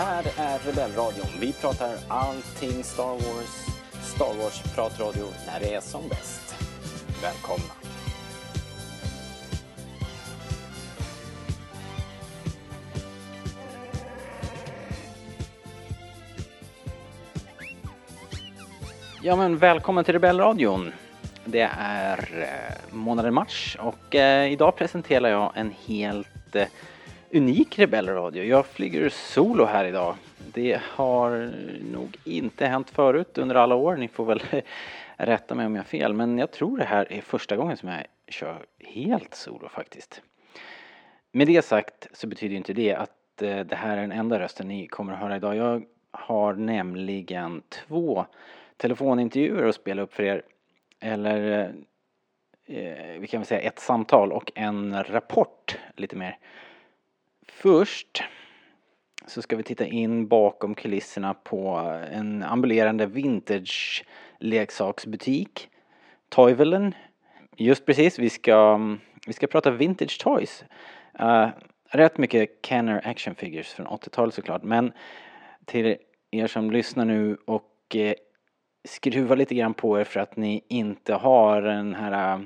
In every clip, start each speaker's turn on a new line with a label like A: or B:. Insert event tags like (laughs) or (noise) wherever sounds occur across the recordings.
A: här är Rebellradion. Vi pratar allting Star Wars, Star Wars-pratradio när det är som bäst. Välkomna! Ja men välkommen till Rebellradion. Det är eh, månaden mars och eh, idag presenterar jag en helt eh, unik rebellradio. Jag flyger solo här idag. Det har nog inte hänt förut under alla år. Ni får väl (laughs) rätta mig om jag har fel. Men jag tror det här är första gången som jag kör helt solo faktiskt. Med det sagt så betyder inte det att eh, det här är den enda rösten ni kommer att höra idag. Jag har nämligen två telefonintervjuer att spela upp för er. Eller eh, eh vi kan väl säga ett samtal och en rapport lite mer. Först så ska vi titta in bakom kulisserna på en ambulerande vintage leksaksbutik. Toivelen. Just precis, vi ska, vi ska prata vintage toys. Uh, rätt mycket Kenner action figures från 80-talet såklart men till er som lyssnar nu och eh, uh, skruva lite grann på er för att ni inte har den här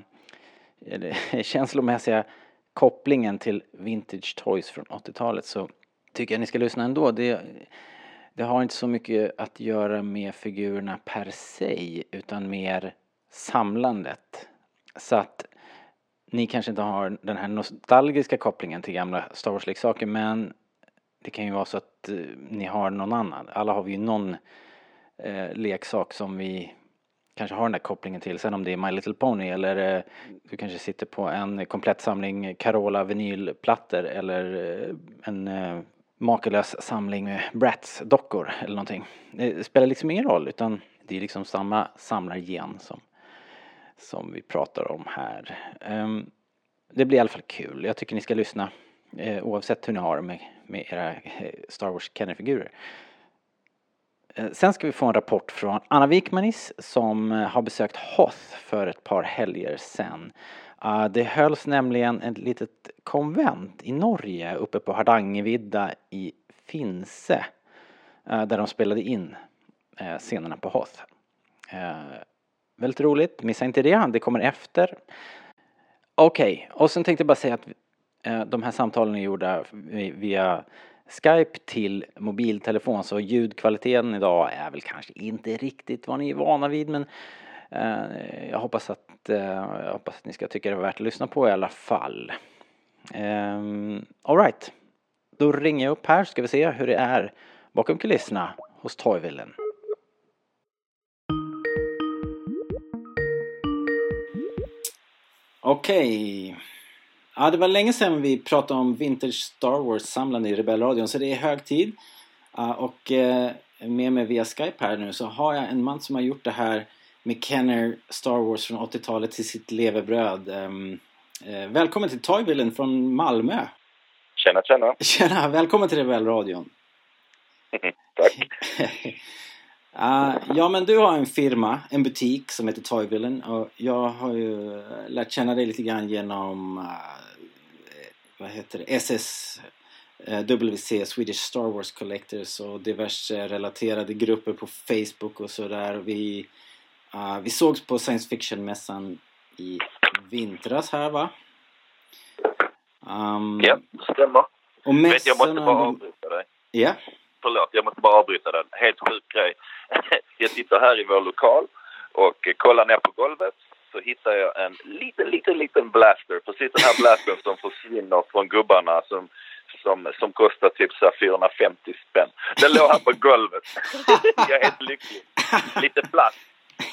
A: uh, (laughs) känslomässiga kopplingen till vintage toys från 80-talet så tycker jag ni ska lyssna ändå. Det, det har inte så mycket att göra med figurerna per se utan mer samlandet. Så att ni kanske inte har den här nostalgiska kopplingen till gamla Star Wars-leksaker men det kan ju vara så att eh, ni har någon annan. Alla har vi ju någon eh, leksak som vi kanske har den där kopplingen till. Sen om det är My Little Pony eller eh, du kanske sitter på en komplett samling Carola vinylplattor eller eh, en eh, makalös samling med Bratz-dockor eller någonting. Det spelar liksom ingen roll utan det är liksom samma samlargen som, som vi pratar om här. Um, det blir i alla fall kul. Jag tycker ni ska lyssna eh, oavsett hur ni har det med, med era eh, Star Wars Kenner-figurer. Eh, sen ska vi få en rapport från Anna Wikmanis som eh, har besökt Hoth för ett par helger sen. Ah, det hölls nämligen ett litet konvent i Norge uppe på Hardangervidda i Finse eh, där de spelade in scenerna på Hoth. Väldigt roligt, missa inte det, det kommer efter. Okej, okay. och sen tänkte jag bara säga att de här samtalen är gjorda via Skype till mobiltelefon så ljudkvaliteten idag är väl kanske inte riktigt vad ni är vana vid men eh, jag, hoppas att, eh, jag hoppas att ni ska tycka det var värt att lyssna på i alla fall. Eh, Alright, då ringer jag upp här så ska vi se hur det är bakom kulisserna hos Toyvillen. Okej. Okay. Ja, det var länge sedan vi pratade om Vintage Star Wars-samlande i Rebellradion så det är hög tid. Och eh, med mig via Skype här nu så har jag en man som har gjort det här med Kenner Star Wars från 80-talet till sitt levebröd. Ehm, eh, välkommen till Toyvillen från Malmö!
B: Tjena, tjena! (laughs)
A: Tjena! Välkommen till Rebellradion! (laughs)
B: Tack! (laughs)
A: Uh, ja men du har en firma, en butik som heter Toyvillen och jag har ju lärt känna dig lite grann genom uh, vad heter det, SSWC, eh, Swedish Star Wars Collectors och diverse relaterade grupper på Facebook och sådär. Vi, vi sågs på science fiction-mässan i vintras här va?
B: Um, ja, det stämmer.
A: Och mässorna...
B: jag måste bara avbryta dig.
A: Ja?
B: Förlåt, jag måste bara avbryta den. Helt sjuk grej. (laughs) jag sitter här i vår lokal och kollar ner på golvet så hittar jag en liten, liten, liten blaster. Precis den här blastern som försvinner från gubbarna som, som, som kostar typ så 450 spänn. Den låg här på golvet. (laughs) jag är helt lycklig. Lite plast.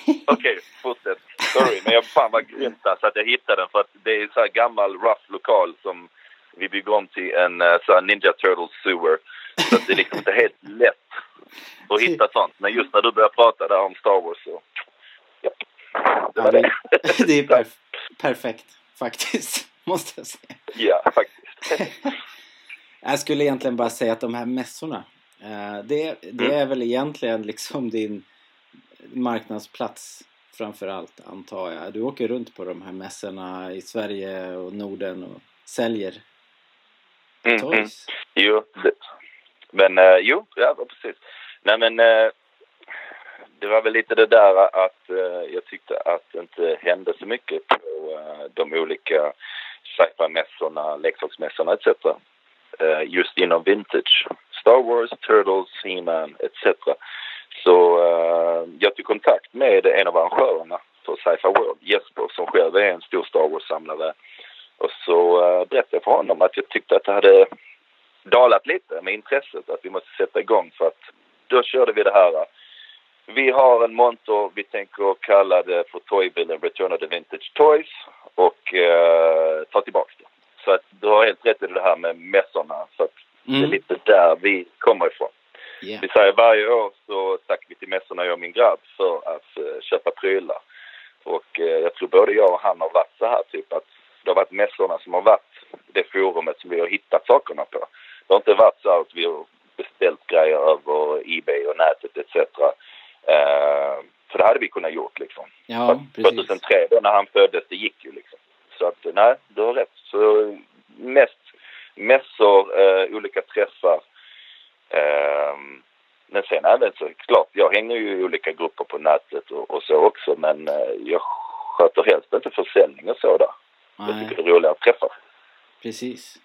B: Okej, okay, fortsätt. Sorry, men jag fan vad grymt alltså att jag hittade den för att det är en så här gammal rough lokal som vi bygger om till en eh, så Ninja Turtles sewer. Så det är liksom inte helt lätt att hitta sånt. Men just när du börjar prata där om Star Wars så... Ja.
A: Det, ja, (laughs) det, det är perf perfekt faktiskt, (laughs) måste jag säga.
B: Ja, faktiskt. (laughs)
A: jag skulle egentligen bara säga att de här mässorna, eh, det, det mm. är väl egentligen liksom din marknadsplats framför allt, antar jag. Du åker runt på de här mässorna i Sverige och Norden och säljer
B: mm, toys. Mm. Jo, det, Men eh, jo, ja precis. Nej men eh, det var väl lite det där att eh, jag tyckte att det inte hände så mycket på eh, de olika sci-fi-mässorna, leksaksmässorna etc. Just inom vintage. Star Wars, Turtles, He-Man etc. Så jag tog kontakt med en av arrangörerna för Sci-Fi World, Jesper, som själv är en stor Star Wars-samlare. Och så uh, berättade jag för honom att jag tyckte att det hade dalat lite med intresset, att vi måste sätta igång för att då körde vi det här. Vi har en monter, vi tänker kalla det för Toybill Return of the Vintage Toys och uh, ta tillbaks det. Så att du har helt rätt i det här med mässorna. Så att mm. det är lite där vi kommer ifrån. Yeah. Vi säger varje år så stack vi till mässorna, jag och min grabb, för att uh, köpa prylar. Och uh, jag tror både jag och han har varit så här typ att det har varit mässorna som har varit det forumet som vi har hittat sakerna på. Det har inte varit så att vi har beställt grejer över Ebay och nätet etc. Uh, för det hade vi kunnat gjort liksom.
A: Ja, precis.
B: 2003 då när han föddes, det gick ju liksom. Så att nej, du har rätt. Så mest mässor, uh, olika träffar. Uh, men sen även så klart, jag hänger ju i olika grupper på nätet och, och så också men uh, jag sköter helst inte försäljning och så där. Jag tycker det är roligare att träffa.
A: Precis.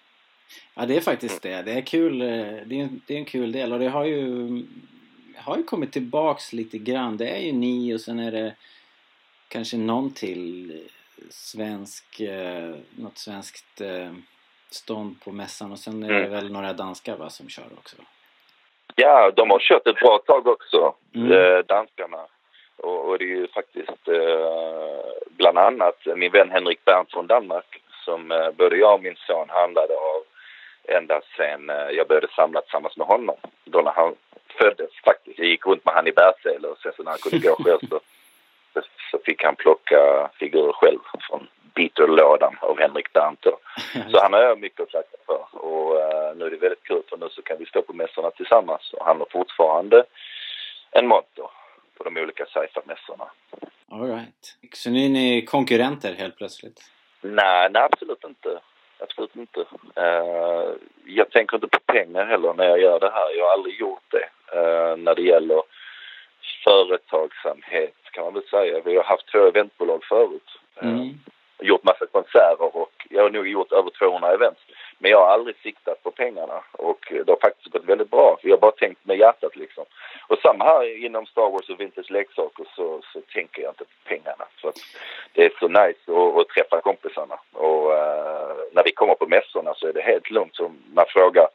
A: Ja det är faktiskt det. Det är kul. Eh, det är, en, det är en kul del och det har ju har ju kommit tillbaks lite grann. Det är ju ni och sen är det kanske någon till svensk, eh, något svenskt eh, stånd på mässan och sen är det mm. väl några danskar va, som kör också?
B: Ja, de har kört ett bra tag också, mm. danskarna. Och, och, det är ju faktiskt eh, bland annat min vän Henrik Berndt från Danmark som eh, både jag och min son handlade av ända sen eh, jag började samla tillsammans med honom. Då när han föddes faktiskt. Jag gick runt med han i bärsele och sen så när han kunde gå själv så, så fick han plocka figurer själv från Beater-lådan av Henrik Berndt (laughs) Så han har jag mycket att tacka för och uh, nu är det väldigt kul för nu så kan vi stå på mässorna tillsammans och han har fortfarande en monter på de olika sci-fi-mässorna.
A: Alright. Så nu är ni konkurrenter helt plötsligt?
B: Nej, nej absolut inte. Absolut inte. Uh, jag tänker inte på pengar heller när jag gör det här. Jag har aldrig gjort det. Uh, när det gäller företagsamhet kan man väl säga. Vi har haft två eventbolag förut. Uh, mm. Gjort massa konserter och jag har nog gjort över 200 events. Men jag har aldrig siktat på pengarna och det har faktiskt gått väldigt bra. För jag har bara tänkt med hjärtat liksom. Och samma här inom Star Wars och vintage leksaker så, så tänker jag inte på pengarna. Så att det är så nice att, att träffa kompisarna. Och uh, när vi kommer på mässorna så är det helt lugnt. Så man frågar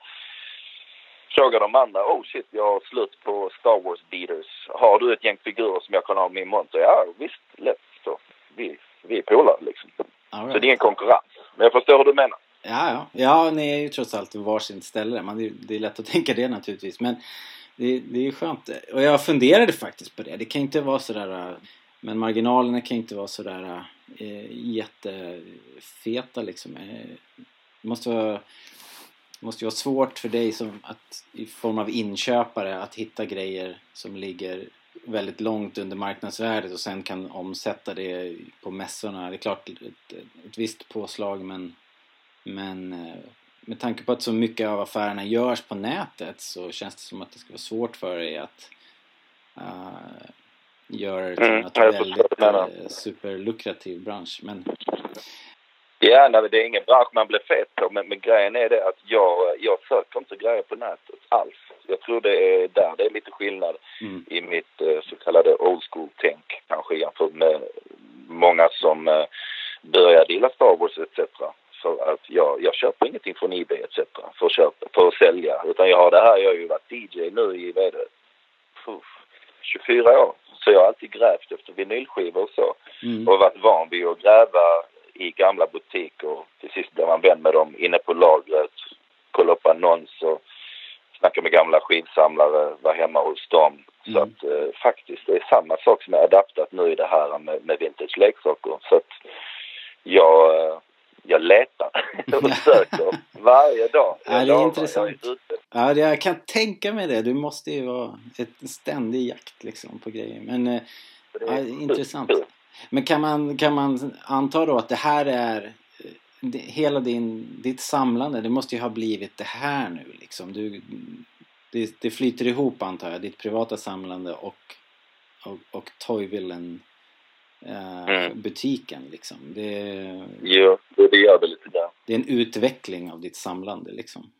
B: frågar de andra, oh shit, jag har slut på Star Wars beaters. Har du ett gäng figurer som jag kan ha i min monter? Ja, visst, lätt. Så vi, vi är polare liksom. Right. Så det är ingen konkurrens. Men jag förstår hur du menar.
A: Ja, ja. Ja, ni är ju trots allt varsitt ställe. Man, det, det är lätt att (laughs) tänka det naturligtvis. Men det, det är skönt. Och jag funderade faktiskt på det. Det kan inte vara sådär... Men marginalerna kan inte vara sådär äh, jättefeta liksom. Eh, det måste vara, måste vara svårt för dig som att, i form av inköpare att hitta grejer som ligger väldigt långt under marknadsvärdet och sen kan omsätta det på mässorna. Det är klart ett, ett visst påslag men men eh, med tanke på att så mycket av affärerna görs på nätet så känns det som att det ska vara svårt för dig att uh, göra det till mm, något väldigt uh, superlukrativ bransch. Men...
B: Ja, nej, det är ingen bransch man blir fet på men, men grejen är det att jag, jag söker inte grejer på nätet alls. Jag tror det är där det är lite skillnad mm. i mitt uh, så kallade old school-tänk kanske jämfört med många som uh, började gilla Star Wars etc för att jag, jag köper ingenting från Ebay etc. För att, köpa, för att sälja. Utan jag har det här, jag har ju varit DJ nu i, vad är det, 24 år. Så jag har alltid grävt efter vinylskivor och så. Mm. Och varit van vid att gräva i gamla butiker. Till sist blev man vän med dem inne på lagret, kolla upp annonser, snacka med gamla skivsamlare, vara hemma hos dem. Mm. Så att eh, faktiskt, det är samma sak som är adaptat nu i det här med, med vintage leksaker. Så att jag eh, jag letar (laughs) och söker (laughs) varje dag.
A: Ja, det är intressant. Ja, jag kan tänka mig det. Du måste ju vara ett ständig jakt liksom på grejer. Men eh, ja, intressant. Men kan man, kan man anta då att det här är hela din, ditt samlande, det måste ju ha blivit det här nu liksom. Du, det, det flyter ihop antar jag, ditt privata samlande och, och, och Toyvillen eh,
B: Mm.
A: butiken liksom. Det,
B: det, det gör det lite grann.
A: det är en utveckling av ditt samlande liksom.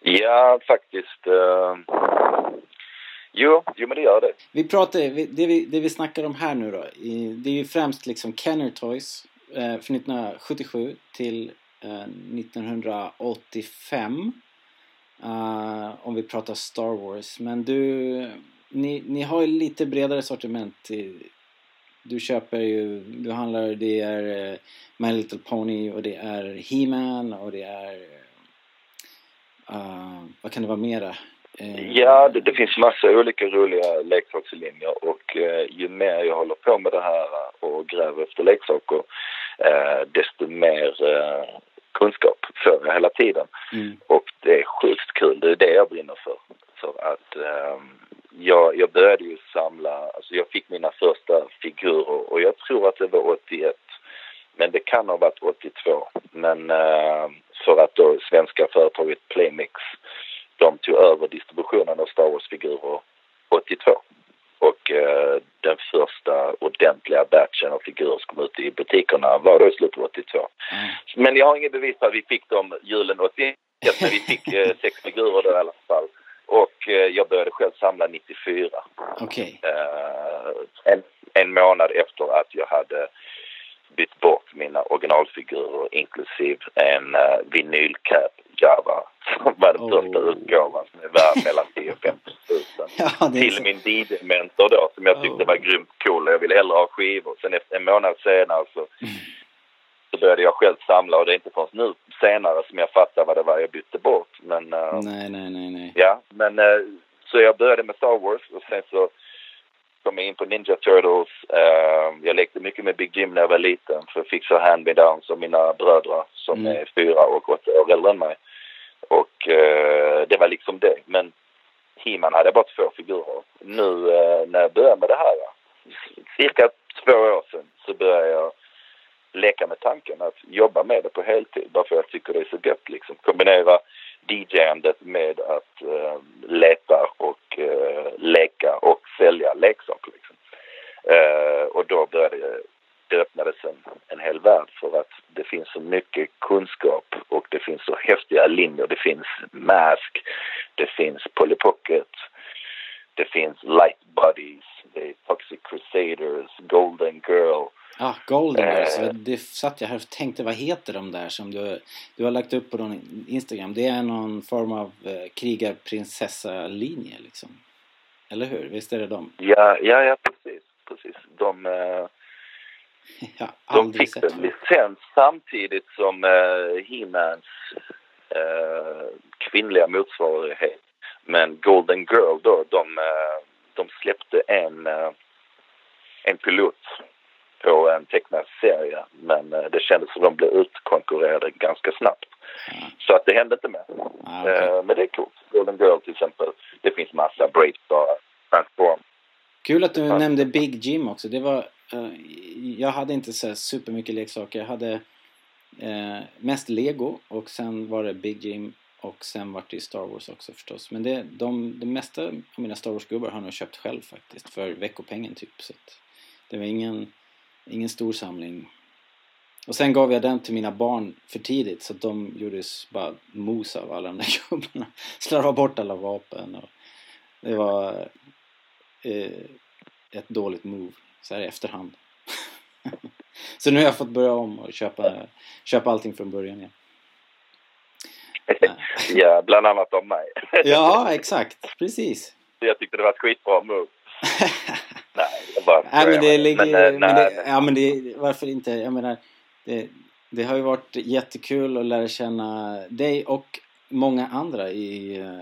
B: Ja, faktiskt. eh, jo, jo, men det gör det.
A: Vi pratar, det vi, det vi snackar om här nu då, det är ju främst liksom Kenner Toys eh, från 1977 till eh, 1985. Eh, om vi pratar Star Wars. Men du, ni, ni har ju lite bredare sortiment. i- Du köper ju, du handlar, det är eh, My Little Pony och det är He-Man och det är... Uh, vad kan det vara mera? Eh,
B: Ja, det, det finns massa olika roliga leksakslinjer och eh, ju mer jag håller på med det här och gräver efter leksaker eh, desto mer eh, kunskap får jag hela tiden.
A: Mm.
B: Och det är sjukt kul, det är det jag brinner för. För att ehm, jag, jag började ju samla, alltså jag fick mina första figurer och jag tror att det var 81. Men det kan ha varit 82. Men eh, för att då svenska företaget Playmix, de tog över distributionen av Star Wars-figurer 82. Och eh, den första ordentliga batchen av figurer som kom ut i butikerna var då i slutet av 82.
A: Mm.
B: Men jag har inget bevis på att vi fick dem julen 81, men vi fick eh, sex figurer då i alla fall. Och eh, jag började själv samla 94.
A: Okej.
B: Eh, en, en månad efter att jag hade bytt bort mina originalfigurer inklusive en uh, vinylcap Java som var den
A: Oh.
B: första utgåvan som är värd mellan 10 och 50 000 (laughs)
A: Ja,
B: till
A: så.
B: min DJ-mentor då som jag tyckte
A: Oh.
B: var grymt cool jag ville hellre ha skivor. Sen efter en månad senare så, så började jag själv samla och det är inte förrän nu senare som jag fattar vad det var jag bytte bort. Men eh,
A: Nej, nej, nej, nej.
B: ja, men eh, så jag började med Star Wars och sen så kom jag in på Ninja Turtles. Eh, jag lekte mycket med Big Jim när jag var liten för jag fick så hand-me-downs av mina bröder som
A: Mm.
B: är fyra och åtta år äldre än mig. Och det var liksom det. Men He-Man hade jag bara två figurer. Nu när jag började med det här, cirka två år sedan, så började jag leka med tanken att jobba med det på heltid bara för att jag tycker det är så gött liksom. Kombinera DJ-andet med att eh, leta och eh, leka och sälja leksaker liksom. Eh, och då började det, det öppnades en, en hel värld för att det finns så mycket kunskap och det finns så häftiga linjer. Det finns Mask, det finns Polly Pocket, det finns Light bodies, det är Toxic Crusaders, Golden Girl.
A: Ah, Golden Girls.
B: Eh.
A: Det satt jag här och tänkte, vad heter de där som du, du har lagt upp på någon Instagram? Det är någon form av eh, krigarprinsessa-linje liksom. Eller hur? Visst är det de?
B: Ja, ja, ja precis. precis. De, eh, (laughs) de fick
A: sett
B: en licens samtidigt som eh, He-Mans eh, kvinnliga motsvarighet. Men Golden Girl då, de, eh, de släppte en, eh, en pilot på en tecknad serie. Men eh, det kändes som de blev utkonkurrerade ganska snabbt.
A: Ja.
B: Så att det hände inte med.
A: Ah, okej.
B: Eh, men det är coolt. Golden Girl till exempel. Det finns massa Bravestar, Transform.
A: Kul att du
B: Ja.
A: nämnde Big Jim också. Det var, eh, jag hade inte så supermycket leksaker. Jag hade eh, mest Lego och sen var det Big Jim och sen var det Star Wars också förstås. Men det, de, det mesta av mina Star Wars-gubbar har jag nog köpt själv faktiskt för veckopengen typ. Så att det var ingen, ingen stor samling. Och sen gav jag den till mina barn för tidigt så att de gjorde bara mos av alla de där (laughs) gubbarna. Slarvade bort alla vapen och det var eh, ett dåligt move så här i efterhand. (laughs) så nu har jag fått börja om och köpa, köpa allting från början igen. (laughs)
B: ja, bland annat av mig.
A: Ja, exakt. Precis.
B: jag tyckte det var ett skitbra move. Bara
A: Nej men det ligger...
B: Men,
A: Men,
B: eh,
A: men det, ja men det, varför inte? Jag menar, det, det har ju varit jättekul att lära känna dig och många andra i eh,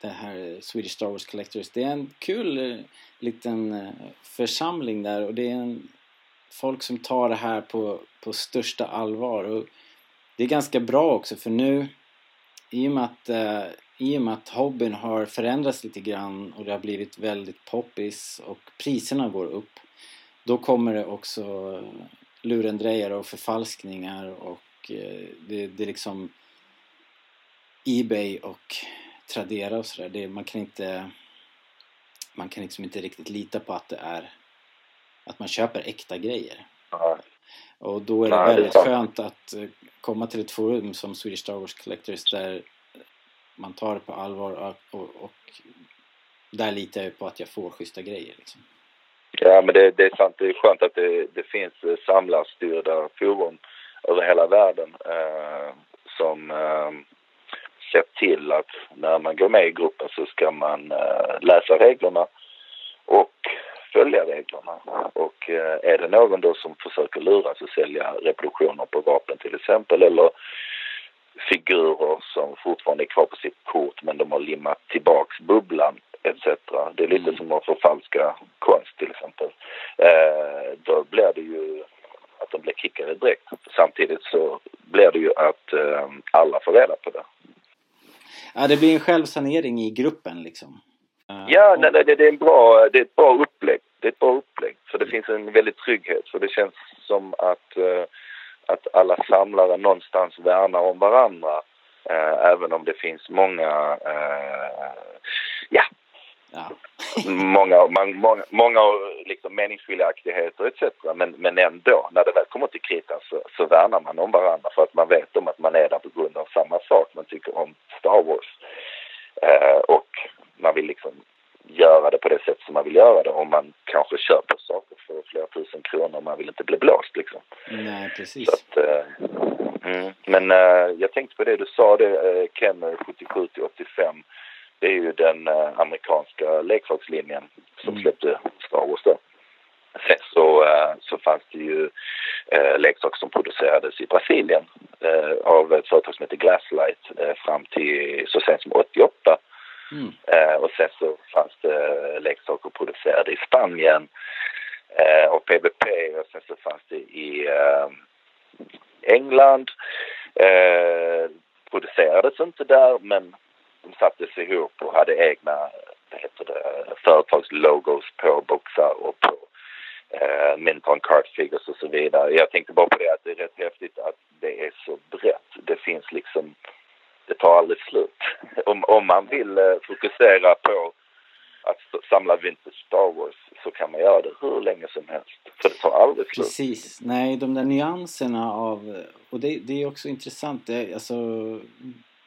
A: det här Swedish Star Wars Collectors. Det är en kul eh, liten församling där och det är en folk som tar det här på, på största allvar. Och det är ganska bra också för nu i och med att, i och med att hobbyn har förändrats lite grann och det har blivit väldigt poppis och priserna går upp då kommer det också lurendrejare och förfalskningar och eh, det, det är liksom Ebay och Tradera och sådär. Man kan inte man kan liksom inte riktigt lita på att det är att man köper äkta grejer.
B: Ja.
A: Och då är det
B: Nej,
A: väldigt
B: det är
A: skönt att eh, komma till ett forum som Swedish Star Wars Collectors där man tar det på allvar och, och, och där litar jag på att jag får schyssta grejer liksom.
B: Ja, men det, det är sant. Det är skönt att det, det finns eh, samlarstyrda forum över hela världen eh, som eh, ser till att när man går med i gruppen så ska man eh, läsa reglerna och följa reglerna. Och eh, är det någon då som försöker luras och sälja reproduktioner på vapen till exempel eller figurer som fortfarande är kvar på sitt kort men de har limmat tillbaks bubblan etc. Det är lite
A: Mm.
B: som att förfalska konst till exempel. Eh, då blir det ju att de blir kickade direkt. Samtidigt så blir det ju att eh, alla får reda på det.
A: Ja, det blir en självsanering i gruppen liksom. Eh,
B: Ja, nej, nej, det, är en bra, det är ett bra upplägg. Det är ett bra upplägg. För det finns en väldigt trygghet. För det känns som att, eh, att alla samlare någonstans värnar om varandra. Eh, även om det finns många, eh, ja,
A: ja. (laughs)
B: många, man, många, många liksom meningsskiljaktigheter etc. Men, men ändå, när det väl kommer till kritan så, så värnar man om varandra för att man vet om att man är där på grund av samma sak. Man tycker om Star Wars. Eh, och man vill liksom göra det på det sätt som man vill göra det. Om man kanske köper saker flera tusen kronor man vill inte bli blåst liksom.
A: Nej, precis.
B: att, eh, mm. Men eh, jag tänkte på det du sa, det, eh, Kenner 77 till 85. Det är ju den eh, amerikanska leksakslinjen som
A: Mm.
B: släppte Star Wars då. Sen så, eh, så fanns det ju eh, leksaker som producerades i Brasilien eh, av ett företag som heter Glasslight eh, fram till så sent som 88.
A: Mm.
B: Eh, och sen så fanns det leksaker producerade i Spanien eh, av PBP, och sen så fanns det i eh, England. Eh, producerades inte där men de sattes ihop och hade egna vad heter det, företagslogos på boxar och på eh, Minton card-figures och så vidare. Jag tänkte bara på det att det är rätt häftigt att det är så brett. Det finns liksom, det tar aldrig slut. (laughs) Om, om man vill eh, fokusera på att samla vintage Star Wars så kan man göra det hur länge som helst. För det tar aldrig slut.
A: Precis. Nej, de där nyanserna av... Och det, det är också intressant. Det, alltså,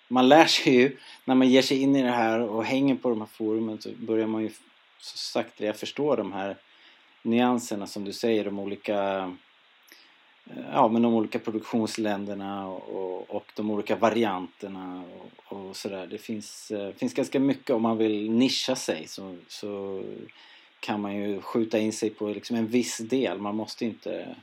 A: man lär sig ju när man ger sig in i det här och hänger på de här forumen så börjar man ju så sakta förstå de här nyanserna som du säger, de olika Ja men de olika produktionsländerna och, och, de olika varianterna och, och sådär. Det finns, eh, finns ganska mycket om man vill nischa sig så, så kan man ju skjuta in sig på liksom en viss del. Man måste inte...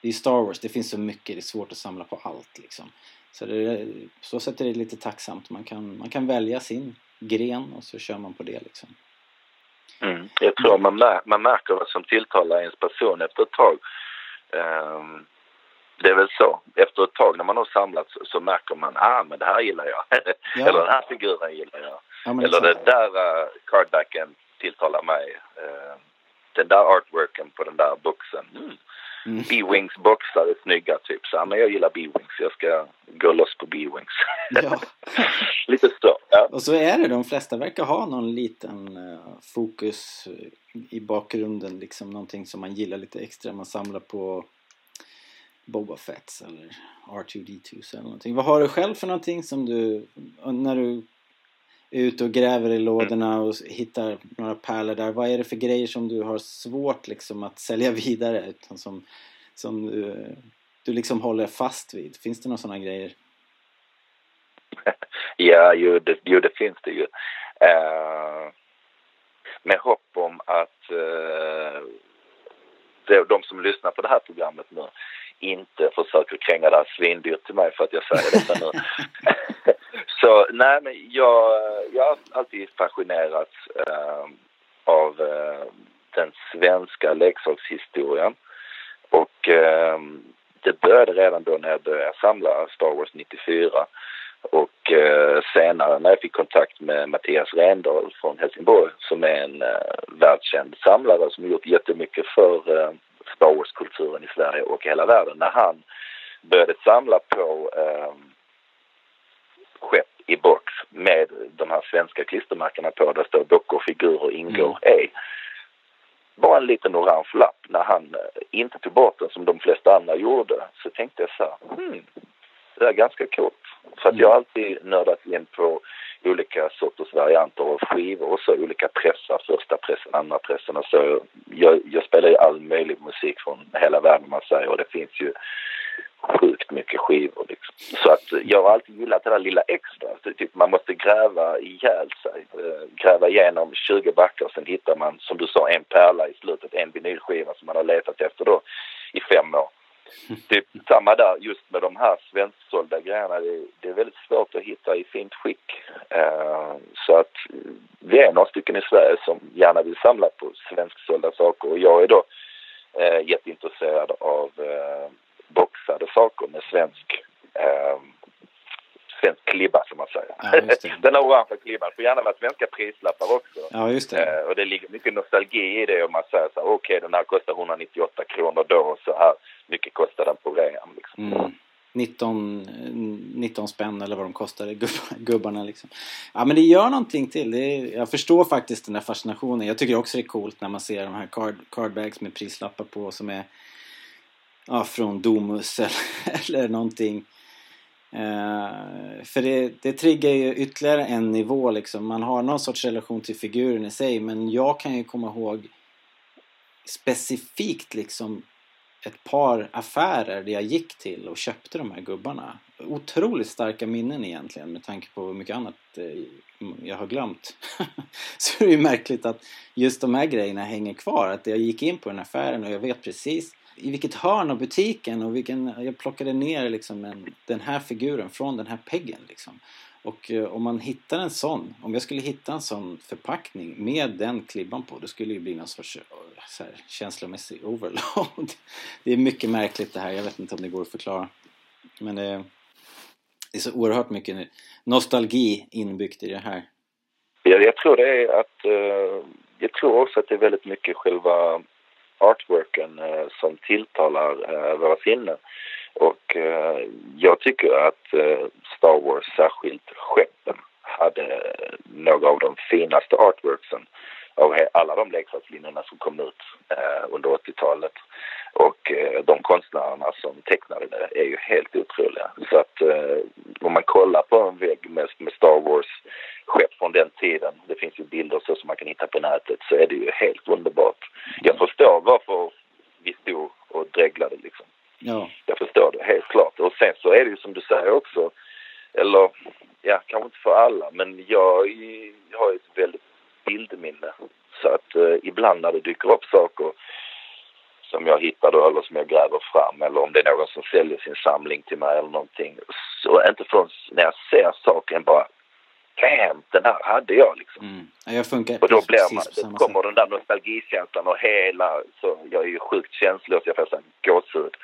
A: Det är Star Wars, det finns så mycket, det är svårt att samla på allt liksom. Så det, så sätt är det lite tacksamt. Man kan, man kan välja sin gren och så kör man på det liksom.
B: Mm. Jag tror man, mär, man märker vad som tilltalar ens person efter ett tag. Ehm, det är väl så. Efter ett tag när man har samlat så, så märker man ah men det här gillar jag.
A: Ja. (laughs)
B: Eller den här figuren gillar jag.
A: Ja,
B: Eller
A: exakt.
B: den där uh, cardbacken tilltalar mig. Ehm, den där artworken på den där boxen. Mm.
A: Mm.
B: B-Wings boxar är snygga typ. Så, men jag gillar B-Wings. Jag ska gå loss på B-Wings.
A: Ja. (laughs)
B: Lite så. Ja.
A: Och så är det, de flesta verkar ha någon liten eh, fokus i bakgrunden, liksom någonting som man gillar lite extra. Man samlar på Boba Fetts eller R2D2 eller någonting. Vad har du själv för någonting som du, när du ute och gräver i lådorna och hittar några pärlor där, vad är det för grejer som du har svårt liksom att sälja (laughs) vidare? Utan som, som du, du liksom håller fast vid? Finns det några sådana grejer? (laughs)
B: Ja, jo det, jo, det finns det ju. Eh, med hopp om att eh, de, de som lyssnar på det här programmet nu inte försöker kränga det här svindyrt till mig för att jag säger detta nu. (laughs) Så nej, men jag, jag har alltid fascinerats eh, av eh, den svenska leksakshistorien. Och eh, det började redan då när jag började samla Star Wars 94. Och eh, senare när jag fick kontakt med Mattias Rendahl från Helsingborg som är en eh, världskänd samlare som gjort jättemycket för eh, Star Wars-kulturen i Sverige och hela världen. När han började samla på eh, skepp i box med de här svenska klistermärkena på där står dockor, figurer ingår
A: Mm.
B: är bara en liten orange lapp. När han eh, inte tog bort den som de flesta andra gjorde så tänkte jag så här, hmm, det är ganska coolt. För att jag har alltid nördat in på olika sorters varianter av skivor och så olika pressar, första pressen, andra pressen och så. Jag, jag spelar ju all möjlig musik från hela världen man säger och det finns ju sjukt mycket skivor liksom. Så att jag har alltid gillat det där lilla extra. Så typ man måste gräva ihjäl sig. Eh, gräva igenom 20 backar och sen hittar man som du sa en pärla i slutet, en vinylskiva som man har letat efter då i fem år. (laughs) Typ samma där just med de här svensksålda grejerna. Det, det är väldigt svårt att hitta i fint skick. Eh, så att eh, vi är några stycken i Sverige som gärna vill samla på svensksålda saker och jag är då eh, jätteintresserad av eh, boxade saker med svensk eh, svensk klibba som man säger.
A: Ja. (laughs)
B: Den orangea klibban får gärna vara svenska prislappar också.
A: Ja, just det.
B: Eh, och det ligger mycket nostalgi i det om man säger så här, okej den här kostar 198 kronor då och så här mycket kostar den på rean liksom.
A: Mm. 19, eh, 19 spänn eller vad de kostade, gubb- (laughs) gubbarna liksom. Ja men det gör någonting till. Det är, jag förstår faktiskt den där fascinationen. Jag tycker också det är coolt när man ser de här card, cardbags med prislappar på som är ja, från Domus (laughs) eller, eller någonting. Eh, för det, det triggar ju ytterligare en nivå liksom. Man har någon sorts relation till figuren i sig men jag kan ju komma ihåg specifikt liksom ett par affärer där jag gick till och köpte de här gubbarna. Otroligt starka minnen egentligen med tanke på hur mycket annat eh, jag har glömt. (laughs) Så det är ju märkligt att just de här grejerna hänger kvar. Att jag gick in på den affären och jag vet precis i vilket hörn av butiken och vilken, jag plockade ner liksom en, den här figuren från den här peggen liksom. Och eh, om man hittar en sån, om jag skulle hitta en sån förpackning med den klibban på, då skulle det ju bli någon sorts eh, så här, känslomässig overload. (laughs) Det är mycket märkligt det här, jag vet inte om det går att förklara. Men det, det är så oerhört mycket nostalgi inbyggt i det här.
B: Jag, jag tror det är att, eh, jag tror också att det är väldigt mycket själva artworken eh, som tilltalar eh, våra sinnen. Och eh, jag tycker att eh, Star Wars, särskilt skeppen, hade några av de finaste artworksen av alla de leksakslinjerna som kom ut eh, under 80-talet. Och eh, de konstnärerna som tecknade det är ju helt otroliga. Så att eh, om man kollar på en vägg med, med Star Wars skepp från den tiden, det finns ju bilder så som man kan hitta på nätet, så är det ju helt underbart. Jag förstår varför vi stod och dreglade liksom.
A: Ja,
B: Jag förstår det helt klart. Och sen så är det ju som du säger också, eller ja, kanske inte för alla, men jag, jag har ett väldigt bildminne. Så att eh, ibland när det dyker upp saker som jag hittar då eller som jag gräver fram eller om det är någon som säljer sin samling till mig eller någonting. Så inte förrän när jag ser saken bara Damn, den här hade jag liksom.
A: mm. Ja, jag funkar
B: Och då blir man, då kommer
A: sätt.
B: den där nostalgikänslan och hela, så jag är ju sjukt känslös, jag får sån gåshud.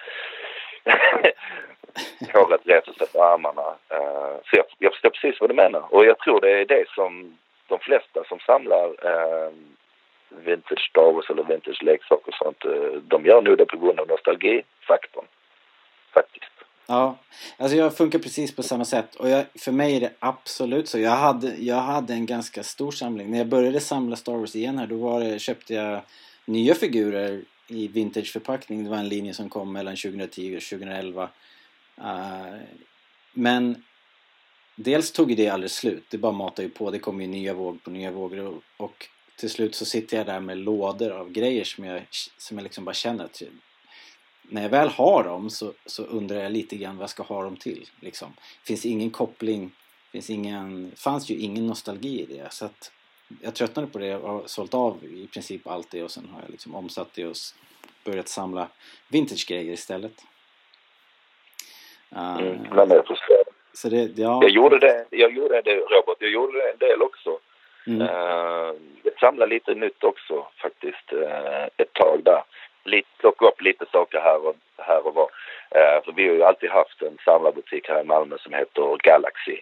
B: (laughs) Håret (laughs) reser sig på armarna. Eh, så jag, jag förstår precis vad du menar. Och jag tror det är det som de flesta som samlar uh, vintage Star Wars eller vintage leksaker och sånt, eh, de gör nog det på grund av nostalgifaktorn. Faktiskt.
A: Ja, alltså jag funkar precis på samma sätt och jag, för mig är det absolut så. Jag hade, jag hade en ganska stor samling. När jag började samla Star Wars igen här då var det, köpte jag nya figurer i vintageförpackning. Det var en linje som kom mellan 2010 och 2011. Uh, eh, men dels tog det aldrig slut. Det bara matade ju på. Det kom ju nya våg på nya vågor och, och till slut så sitter jag där med lådor av grejer som jag, som jag liksom bara känner att när jag väl har dem så, så undrar jag lite grann vad jag ska ha dem till. Liksom. finns ingen koppling, finns ingen, fanns ju ingen nostalgi i det. Så att jag tröttnade på det och har sålt av i princip allt det och sen har jag liksom omsatt det och börjat samla vintage-grejer istället. Uh,
B: Mm, men jag förstår.
A: så det, ja.
B: Jag gjorde det, jag gjorde det Robert, jag gjorde det en del också.
A: Mm.
B: Uh, jag samlade lite nytt också faktiskt uh, ett tag där. Lite, plocka upp lite saker här och, här och var. Uh, för vi har ju alltid haft en samlarbutik här i Malmö som heter Galaxy.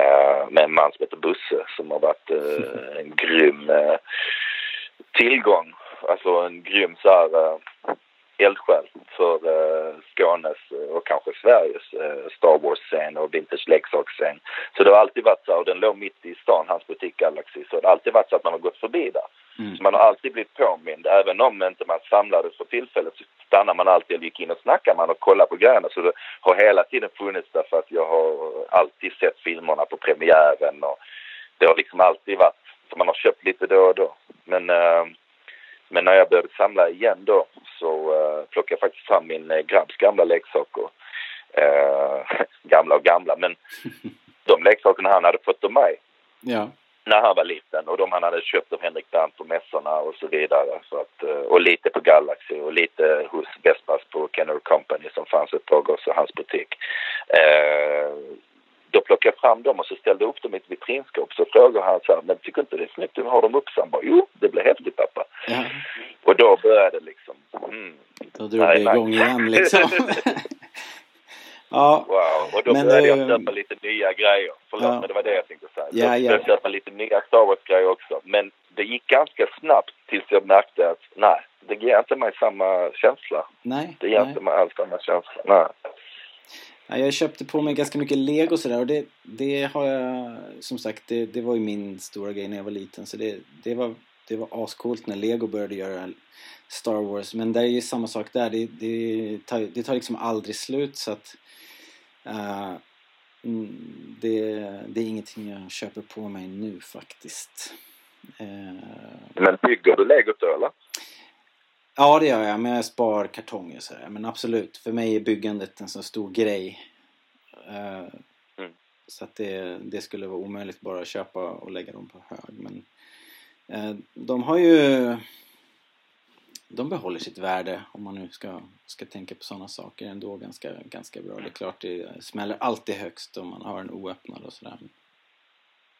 B: Uh, med en man som heter Busse som har varit uh, (laughs) en grym uh, tillgång. Alltså en grym så här, uh, eldsjäl för uh, Skånes och kanske Sveriges uh, Star Wars-scen och vintage-leksaksscen. Så det har alltid varit så, och den låg mitt i stan, hans butik Galaxy, så det har alltid varit så att man har gått förbi där. Mm. Man har alltid blivit påmind, även om inte man samlades för tillfället så stannar man alltid och gick in och snackade man och kollade på grejerna. Så det har hela tiden funnits där för att jag har alltid sett filmerna på premiären och det har liksom alltid varit, så man har köpt lite då och då. Men, uh, men när jag började samla igen då så uh, plockade jag faktiskt fram min uh, grabbs gamla leksaker. (laughs) gamla och gamla, men (laughs) de leksakerna han hade fått av mig.
A: Ja
B: när han var liten och de han hade köpt av Henrik Brandt på mässorna och så vidare. Så att, eh, och lite på Galaxy och lite hos Vespas på Kenner Company som fanns ett tag också, hans butik. Eh, då plockade jag fram dem och så ställde jag upp dem i ett vitrinskåp. Så frågade han så här, men tycker inte det är snyggt att ha dem uppsamma? Jo, det blir häftigt pappa. Ja. Och då började det liksom. Mm,
A: då drog det igång igen liksom. (laughs) (laughs)
B: Ja. Wow, och då men, började jag köpa lite nya grejer. Förlåt, ja. men det var det jag tänkte säga. Ja, jag började ja. köpa lite nya Star Wars-grejer också. Men det gick ganska snabbt tills jag märkte att nej, det ger inte mig samma känsla.
A: Nej.
B: Det ger
A: nej.
B: inte mig alls samma känsla. Nej.
A: Ja, jag köpte på mig ganska mycket lego sådär och det, det har jag som sagt det, det var ju min stora grej när jag var liten så det, det var det var ascoolt när lego började göra Star Wars men det är ju samma sak där det, det, tar, det tar liksom aldrig slut så att Uh, det, det, är ingenting jag köper på mig nu faktiskt. Uh,
B: men bygger du legot då eller?
A: Ja det gör jag, men jag spar kartonger så här. Men absolut, för mig är byggandet en så stor grej. Uh, mm. Så att det, det skulle vara omöjligt bara att köpa och lägga dem på hög. Men de har ju de behåller sitt värde om man nu ska, ska tänka på sådana saker ändå ganska, ganska bra. Det är klart det smäller alltid högst om man har en oöppnad och sådär.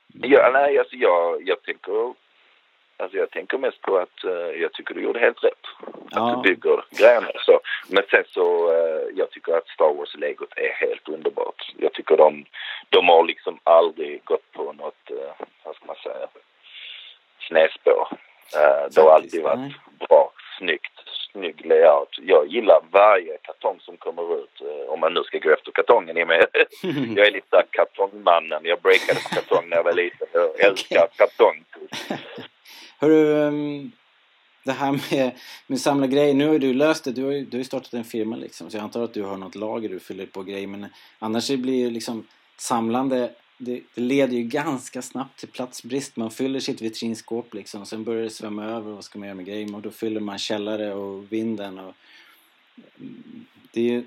B: Men... Ja, nej, alltså jag, jag tänker Alltså jag tänker mest på att uh, jag tycker du gjorde helt rätt. Ja. Att du bygger grejerna så. Men sen så, uh, jag tycker att Star Wars-legot är helt underbart. Jag tycker de, de har liksom aldrig gått på något, uh, vad ska man säga, snedspår. Uh, det har alltid varit nej. bra snyggt, snygg layout. Jag gillar varje kartong som kommer ut, eh, om man nu ska gå efter kartongen i mig. (laughs) jag är lite kartongmannen. Jag breakade på kartong när jag var liten. Jag älskar kartong. (laughs)
A: Hörru, um, det här med, med samla grejer. Nu har du löst det. Du har ju, du har ju startat en firma liksom. Så jag antar att du har något lager du fyller på grejer. Men annars blir det liksom samlande det, det, leder ju ganska snabbt till platsbrist. Man fyller sitt vitrinskåp liksom. Sen börjar det svämma över. Vad ska man göra med grejer? Och då fyller man källare och vinden. Och det är ju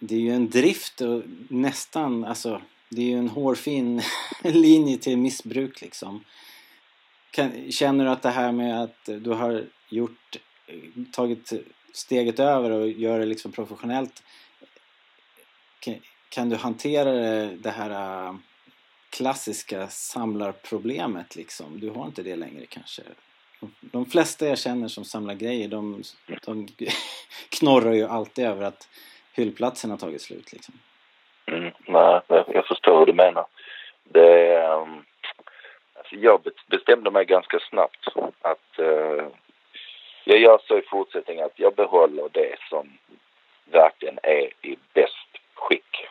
A: det är ju en drift och nästan, alltså det är ju en hårfin (laughs) linje till missbruk liksom. Kan, känner du att det här med att du har gjort, tagit steget över och gör det liksom professionellt kan, kan du hantera det, det här äh, klassiska samlarproblemet liksom. Du har inte det längre kanske. De flesta jag känner som samlar grejer de, de (laughs) knorrar ju alltid över att hyllplatsen har tagit slut liksom.
B: Mm, nej, jag förstår hur du menar. Det, um, alltså jag bestämde mig ganska snabbt att uh, jag gör så i fortsättningen att jag behåller det som verkligen är i bäst skick.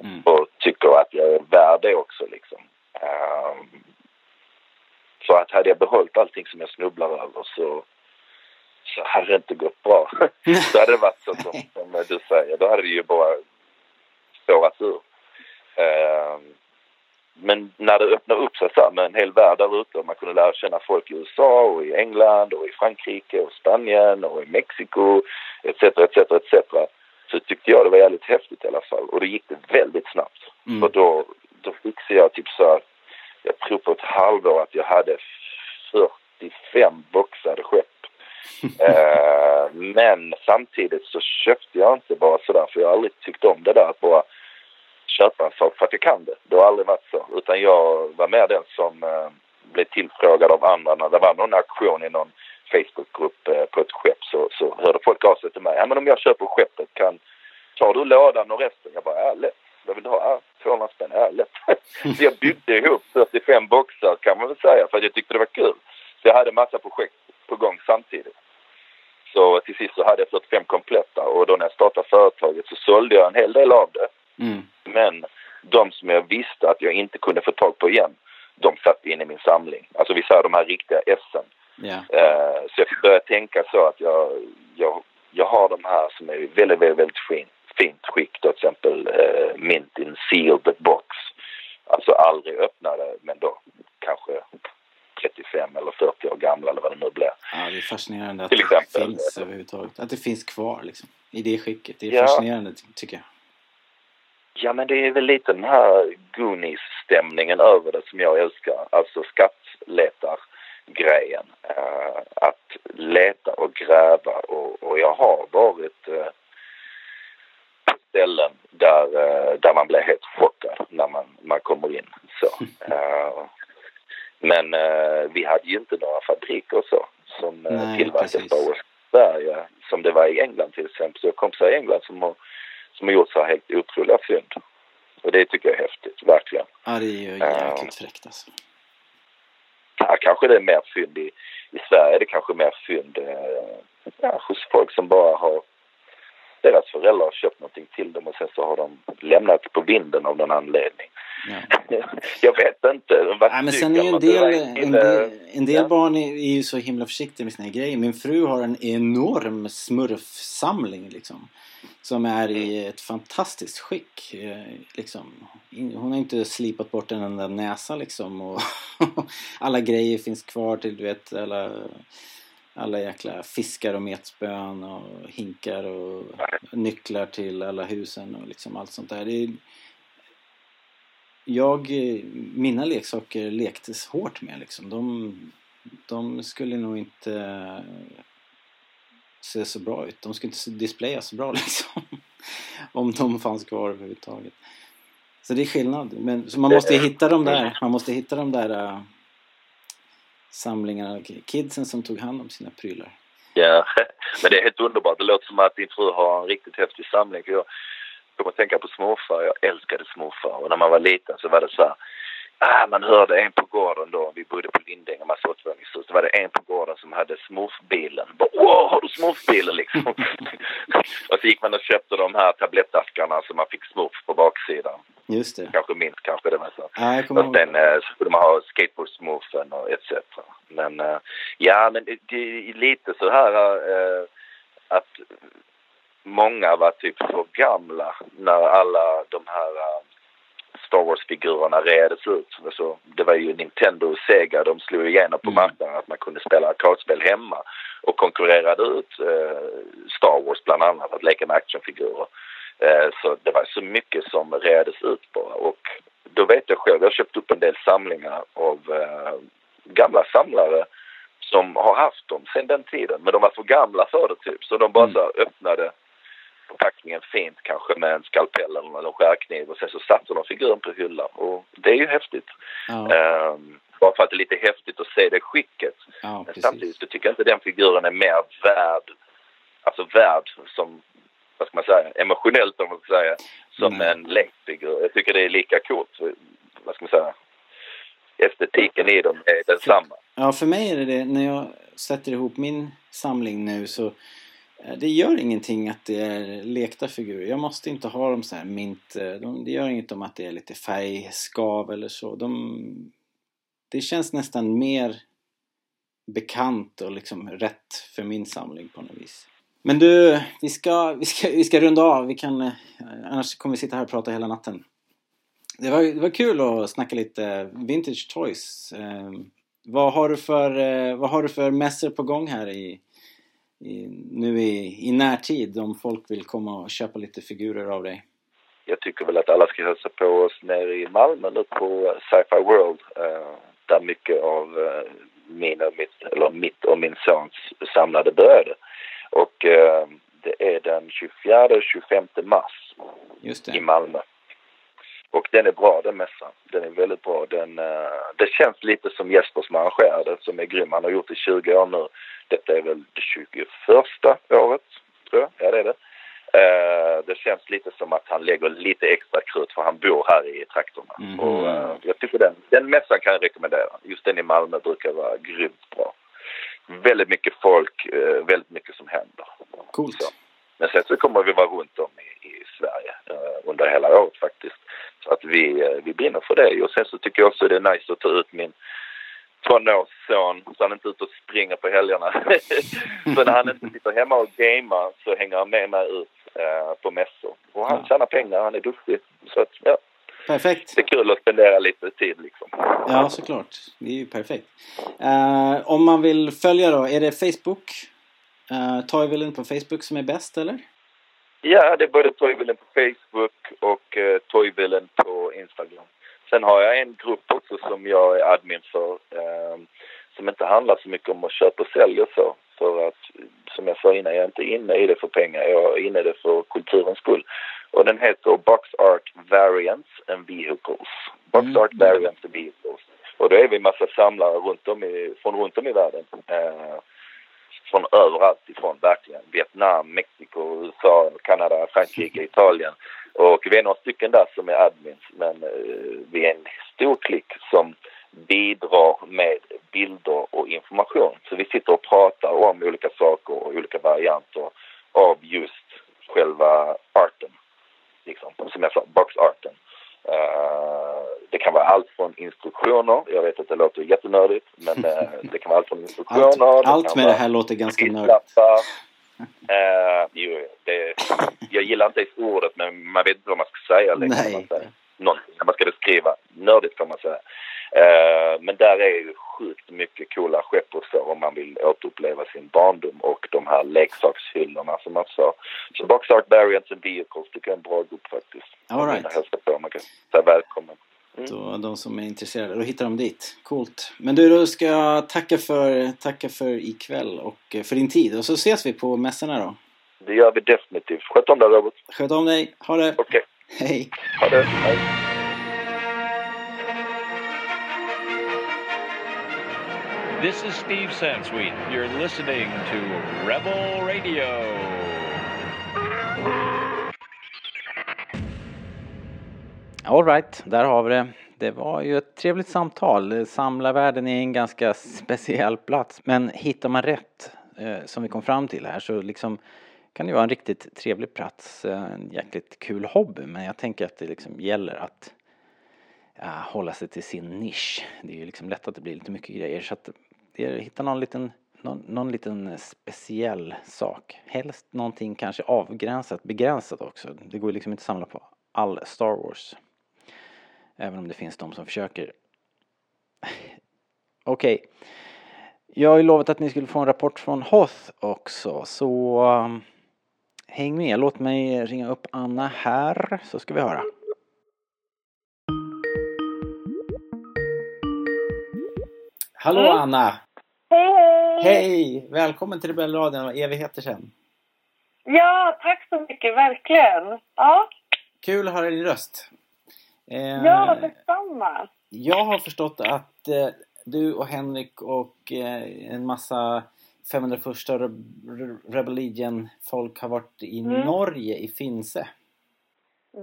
B: Mm. Och tycker att jag är värd det också liksom. Um, så att hade jag behållit allting som jag snubblar över så, så hade det inte gått bra. (laughs) då hade det varit så som, som du säger, då hade det ju bara spårat ur. Um, men när det öppnar upp sig så med en hel värld där ute och man kunde lära känna folk i USA och i England och i Frankrike och Spanien och i Mexiko etc. etc. etc så tyckte jag det var jävligt häftigt i alla fall. Och det gick det väldigt snabbt. Mm. Och då, då fixade jag typ så här, jag tror på ett halvår att jag hade 45 boxade skepp. (laughs) eh, men samtidigt så köpte jag inte bara sådär, för jag har aldrig tyckt om det där att bara köpa en sak för att jag kan det. Det har aldrig varit så. Utan jag var mer den som eh, blev tillfrågad av andra när det var någon auktion i någon Facebookgrupp eh, på ett skepp så, så hörde folk av sig till mig. Ja men om jag köper skeppet kan, tar du lådan och resten? Jag bara, ja lätt. Vad vill du ha? Ja, 200 spänn, ja lätt. (laughs) så jag byggde ihop 45 boxar kan man väl säga för att jag tyckte det var kul. Så jag hade massa projekt på gång samtidigt. Så till sist så hade jag 45 kompletta och då när jag startade företaget så sålde jag en hel del av det.
A: Mm.
B: Men de som jag visste att jag inte kunde få tag på igen, de satt in i min samling. Alltså vi säger de här riktiga essen.
A: Ja.
B: Eh, så jag fick börja tänka så att jag, jag, jag har de här som är väldigt, väldigt, väldigt fint, fint skick. Då, till exempel eh, Mint in sealed box. Alltså aldrig öppnade, men då kanske 35 eller 40 år gamla eller vad det nu blir.
A: Ja, det är fascinerande att
B: Till
A: det
B: exempel.
A: finns överhuvudtaget. Att det finns kvar liksom. I det skicket. Det är
B: Ja.
A: fascinerande ty- tycker jag.
B: Ja, men det är väl lite den här Goonies-stämningen över det som jag älskar. Alltså skattletar-grejen. Eh, att leta och gräva och, och jag har varit eh, på ställen där, eh, där man blir helt chockad när man, man kommer in. Så. (laughs) Eh, men eh, vi hade ju inte några fabriker så som
A: Nej,
B: tillverkade
A: precis.
B: Star Wars i Sverige som det var i England till exempel. Så jag kom i England som har, som har gjort så här helt otroliga fynd. Och det tycker jag är häftigt, verkligen.
A: Ja, det är ju jäkligt fräckt alltså.
B: Kanske det är mer fynd i, i Sverige. Det kanske är mer fynd eh, ja, hos folk som bara har deras föräldrar har köpt någonting till dem och sen så har de lämnat på vinden av någon anledning.
A: Ja. (laughs)
B: jag vet inte. Var
A: Nej, men sen är ju en del,
B: en
A: del, en del
B: Ja.
A: barn är, är ju så himla försiktiga med sina grejer. Min fru har en enorm smurfsamling liksom. Som är i ett fantastiskt skick. eh, Liksom. Hon har inte slipat bort en enda näsa liksom. Och (laughs) alla grejer finns kvar till du vet alla, alla jäkla fiskar och metspön och hinkar och nycklar till alla husen och liksom allt sånt där. Det är, jag, mina leksaker lektes hårt med liksom. De, de skulle nog inte se så bra ut. De skulle inte displayas displaya så bra (laughs) liksom. Om de fanns kvar överhuvudtaget. Så det är skillnad. Men, så man måste hitta de där, man måste hitta de där äh, samlingarna, kidsen som tog hand om sina prylar.
B: Ja, (laughs) men det är helt underbart. Det låter som att din fru har en riktigt häftig samling. För jag kommer att tänka på småfar. Jag älskade småfar. Och när man var liten så var det så här. Ah, man hörde en på gården då. Vi bodde på Lindängen, massa återvåningshus. Då var det en på gården som hade smurfbilen. Wow, har du smurfbilen liksom? (laughs) och så gick man och köpte de här tablettaskarna så man fick smurf på baksidan.
A: Just det.
B: Kanske minst kanske det var så.
A: Kommer
B: Och sen eh, skulle man ha skateboardsmurfen och etc. Men eh, ja, men det, är lite så här eh, att många var typ för gamla när alla de här eh, Star Wars-figurerna reades ut. Alltså, det var ju Nintendo och Sega, de slog igenom på
A: Mm.
B: marknaden att man kunde spela arkadspel hemma och konkurrerade ut eh, Star Wars bland annat, att leka med actionfigurer. Eh, så det var så mycket som reades ut bara och då vet jag själv, jag har köpt upp en del samlingar av eh, gamla samlare som har haft dem sedan den tiden, men de var för gamla för det typ. Så de bara
A: Mm.
B: så här öppnade förpackningen fint kanske med en skalpell eller en skärkniv och sen så satte de figuren på hyllan och det är ju häftigt.
A: Ja,
B: Ehm, bara för att det är lite häftigt att se det skicket.
A: ja
B: Men samtidigt så tycker jag inte den figuren är mer värd, alltså värd som, vad ska man säga, emotionellt om man ska säga, som
A: Nej.
B: en lekfigur. Jag tycker det är lika coolt, vad ska man säga, estetiken i dem är densamma.
A: Ja, för mig är det det. När jag sätter ihop min samling nu så eh, det gör ingenting att det är lekta figurer. Jag måste inte ha dem så här mint. Eh, de, det gör inget om att det är lite färgskav eller så. De, det känns nästan mer bekant och liksom rätt för min samling på något vis. Men du, vi ska, vi ska, vi ska runda av. Vi kan, eh, annars kommer vi sitta här och prata hela natten. Det var, det var kul att snacka lite vintage toys. Eh, vad har du för, eh, vad har du för mässor på gång här i, i, nu i, i närtid om folk vill komma och köpa lite figurer av dig?
B: Jag tycker väl att alla ska hälsa på oss nere i Malmö nu på Sci-Fi World. eh, där mycket av eh, min och mitt, eller mitt och min sons samlade började. Och eh, det är den 24-25 mars i. Malmö. Och den är bra den mässan. Den är väldigt bra. Den, eh, det känns lite som Jesper som arrangerar det, som är grym. Han har gjort det i 20 år nu. Detta är väl det 21 året, tror jag. Ja, det är det. Eh, det känns lite som att han lägger lite extra krut för han bor här i trakterna.
A: Mhm.
B: Och, eh, jag tycker den, den mässan kan jag rekommendera. Just den i Malmö brukar vara grymt bra. väldigt mycket folk, väldigt mycket som händer.
A: Coolt.
B: Så. Men sen så kommer vi vara runt om i, i Sverige eh, under hela året faktiskt. Så att vi, eh, vi brinner för det. Och sen så tycker jag också det är nice att ta ut min tonårsson så han inte är ute och springer på helgerna. (laughs) så när han inte sitter hemma och gamar så hänger han med mig ut eh, på mässor. Och han
A: Ja.
B: tjänar pengar, han är duktig. Så att, ja,
A: Perfekt.
B: det är kul att spendera lite tid liksom.
A: Ja, såklart. Det är ju perfekt. Eh, om man vill följa då, är det Facebook? Uh, Toyvillen på Facebook som är bäst eller?
B: Ja, det är både Toyvillen på Facebook och uh, Toyvillen på Instagram. Sen har jag en grupp också som jag är admin för eh, som inte handlar så mycket om att köpa och sälja och så. För att, som jag sa innan, jag är inte inne i det för pengar. Jag är inne i det för kulturens skull. Och den heter Box Art Variants and Vehicles. Box
A: Mm.
B: Art Variants and Vehicles. Och då är vi en massa samlare runt om i, från runt om i världen. Eh, från överallt ifrån verkligen. Vietnam, Mexiko, USA, Kanada, Frankrike, Italien. Och vi är några stycken där som är admins men eh, vi är en stor klick som bidrar med bilder och information. Så vi sitter och pratar om olika saker och olika varianter av just själva arten. Liksom, som jag sa, boxarten. Uh, det kan vara allt från instruktioner, jag vet att det låter jättenördigt, men uh, det kan vara allt från instruktioner.
A: Allt, allt med det här låter ganska nördigt.
B: Uh, jo, det, jag gillar inte ens ordet, men man vet inte vad man ska säga Man
A: Nej.
B: Någonting, när man ska beskriva. Nördigt kan man säga. Uh, men där är ju sjukt mycket coola skepp och så om man vill återuppleva sin barndom och de här leksakshyllorna som man sa. Så Box Art Variants and Vehicles tycker jag är en bra grupp faktiskt.
A: All right.
B: Jag hälsar på. Man kan säga välkommen.
A: Då, de som är intresserade, då hittar de dit. Coolt. Men du, då ska jag tacka för, tacka för ikväll och eh, för din tid. Och så ses vi på mässorna då.
B: Det gör vi definitivt. Sköt om dig Robert.
A: Sköt om dig. Ha det.
B: Okej.
A: Hej.
B: Ha det. Hej.
C: This is Steve Sansweet. You're listening to Rebel Radio.
A: Alright, där har vi det. Det var ju ett trevligt samtal. Samlarvärlden är en ganska speciell plats. Men hittar man rätt, eh, som vi kom fram till här, så liksom kan det vara en riktigt trevlig plats. Eh, en jäkligt kul hobby. Men jag tänker att det liksom gäller att ja, hålla sig till sin nisch. Det är ju liksom lätt att det blir lite mycket grejer. Så att det är, hitta någon liten, någon, någon liten speciell sak. Helst någonting kanske avgränsat, begränsat också. Det går ju liksom inte att samla på all Star Wars. Även om det finns de som försöker. (laughs) Okej. Jag har ju lovat att ni skulle få en rapport från Hoth också, så ehm, häng med. Låt mig ringa upp Anna här, så ska vi höra. Hallå
D: Mm.
A: Anna!
D: Hej, hej!
A: Hej! Välkommen till Rebellradion, evigheter sedan.
D: Ja, tack så mycket, verkligen. Ja,
A: Kul att höra din röst. Eh,
D: ja detsamma.
A: Jag har förstått att eh, du och Henrik och eh, en massa 501 Re- Re- Rebel Legion-folk har varit i
D: Mm.
A: Norge, i Finse.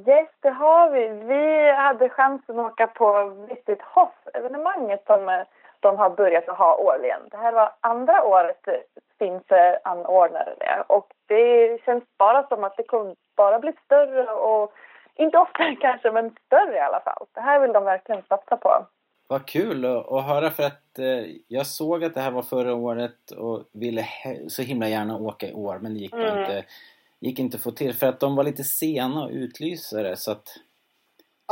D: Yes, det har vi. Vi hade chansen att åka på Visit Hoff-evenemanget som eh, de har börjat att ha årligen. Det här var andra året finns eh, anordnade det och det känns bara som att det kommer bara bli större och inte oftare (laughs) kanske, men större i alla fall. Det här vill de verkligen satsa på.
A: Vad kul att, höra för att eh, jag såg att det här var förra året och ville så himla gärna åka i år men det gick
D: Mm.
A: inte, gick inte att få till för att de var lite sena att utlysa det så att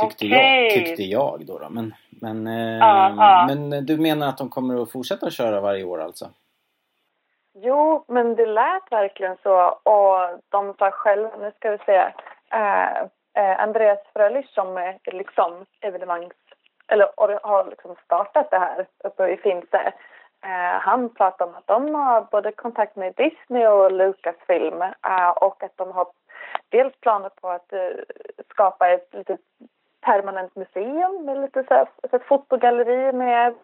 A: tyckte, jag,
D: Okej.
A: tyckte jag då, då. Men, men, eh,
D: Ja, ja.
A: men du menar att de kommer att fortsätta köra varje år alltså?
D: Jo, men det lät verkligen så. Och de sa själva, nu ska vi se, eh, eh, Andreas Frölich som är liksom evenemangs... Eller har liksom startat det här uppe i Finse. Eh, han pratar om att de har både kontakt med Disney och Lucasfilm eh, och att de har dels planer på att eh, skapa ett litet permanent museum med lite så här, så ett fotogalleri med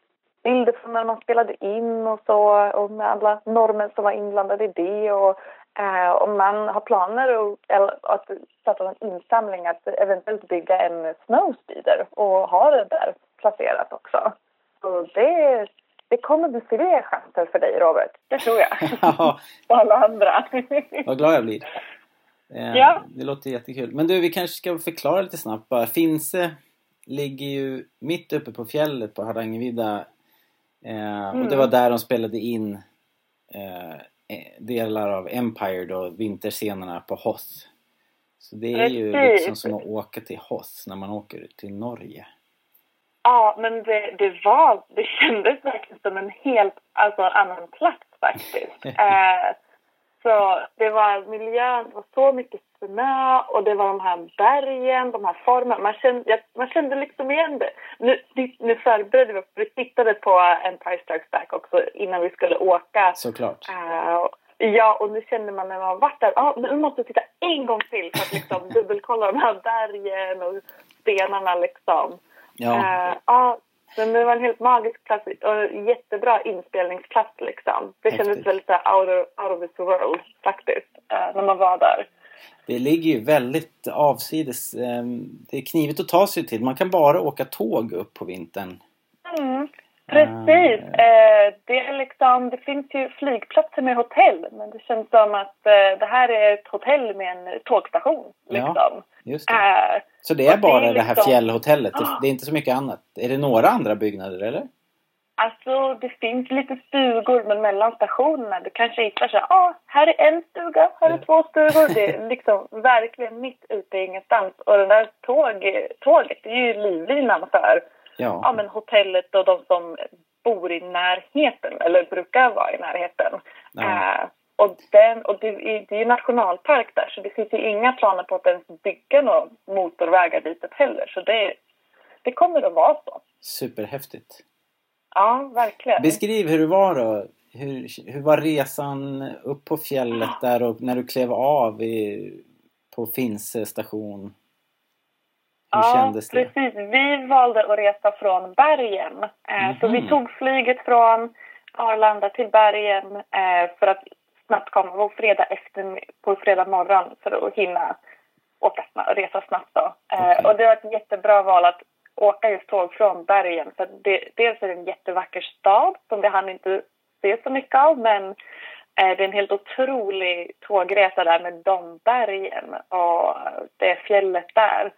D: bilder från när man spelade in och så och med alla normer som var inblandade i det och, eh, och man har planer och, eller, att starta en insamling att eventuellt bygga en snowspeeder och ha det där placerat också. Så det, det kommer bli fler chanser för dig Robert. Det tror jag. (laughs)
A: Ja, (laughs)
D: Och alla andra. (laughs)
A: vad glad jag blir. Eh,
D: Ja.
A: Det låter jättekul. Men du, vi kanske ska förklara lite snabbt bara. Finse ligger ju mitt uppe på fjället på Hardangervidda. Eh, Och det
D: Mm.
A: var där de spelade in eh, delar av Empire då, vinterscenerna på Hoth. Så det är ju liksom som att åka till Hoth när man åker till Norge.
D: Ja, men det, det var, det kändes verkligen som en helt alltså, annan plats faktiskt. (laughs) eh, så det var miljön, var så mycket snö och det var de här bergen, de här formerna. Man kände, jag, man kände liksom igen det. Nu, nu- förberedde vi oss, vi tittade på Empire Strikes Back också innan vi skulle åka.
A: Såklart.
D: Eh, ja, och nu kände man när man varit där, ah, nu måste jag titta en gång till för att liksom (laughs) dubbelkolla de här bergen och stenarna liksom.
A: Ja,
D: Eh, ja, men det var en helt magisk plats och jättebra inspelningsplats liksom. Det kändes väldigt out of, out of this world faktiskt, eh, när man var där.
A: Det ligger ju väldigt avsides. Eh, det är knivigt att ta sig till. Man kan bara åka tåg upp på vintern.
D: Mm, precis. Eh, det, är liksom, det finns ju flygplatser med hotell men det känns som att eh, det här är ett hotell med en tågstation.
A: Ja.
D: Liksom.
A: Just det.
D: Eh,
A: Så det är
D: och det är
A: bara det här
D: liksom-
A: fjällhotellet? Det,
D: Ah.
A: det är inte så mycket annat? Är det några andra byggnader eller?
D: Alltså det finns lite stugor men mellan stationerna du kanske hittar så här, ah, här är en stuga, här är två stugor. Det (laughs) är liksom verkligen mitt ute i ingenstans. Och det där tåg, tåget det är ju livlinan för ja,
A: Ja.
D: men hotellet och de som bor i närheten eller brukar vara i närheten.
A: Ja.
D: Eh, och den, och det, är- det är ju nationalpark där så det finns ju inga planer på att ens bygga några motorvägar ditåt heller. Så det, det kommer att vara så.
A: Superhäftigt.
D: Ja, verkligen.
A: Beskriv hur det var då. Hur, hur var resan upp på fjället där och när du klev av i, på Finse station? Hur
D: ja,
A: kändes det?
D: precis. Vi valde att resa från bergen. Eh, Så vi
A: Mhm.
D: tog flyget från Arlanda till bergen eh, för att snabbt komma på fredag, efter, på fredag morgon för att hinna åka snabbt, resa snabbt. Då. Eh,
A: Okej.
D: Och det var ett jättebra val att åka just tåg från bergen. För det, dels är det en jättevacker stad som vi hann inte se så mycket av men eh, det är en helt otrolig tågresa där med de bergen och det fjället där.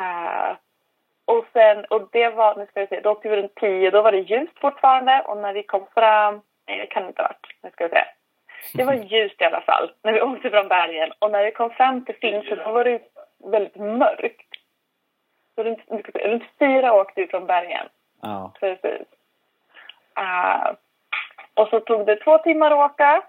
D: Uh, och sen, och det var, nu ska vi se, då åkte vi runt tio, då var det ljust fortfarande och när vi kom fram, nej det kan inte ha varit, nu ska vi se. Det var ljust i alla fall när vi (laughs) åkte från bergen och när vi kom fram till Finse då var det väldigt mörkt. Så runt, runt fyra åkte vi från bergen,
A: Ja.
D: precis. Eh, och så tog det två timmar att åka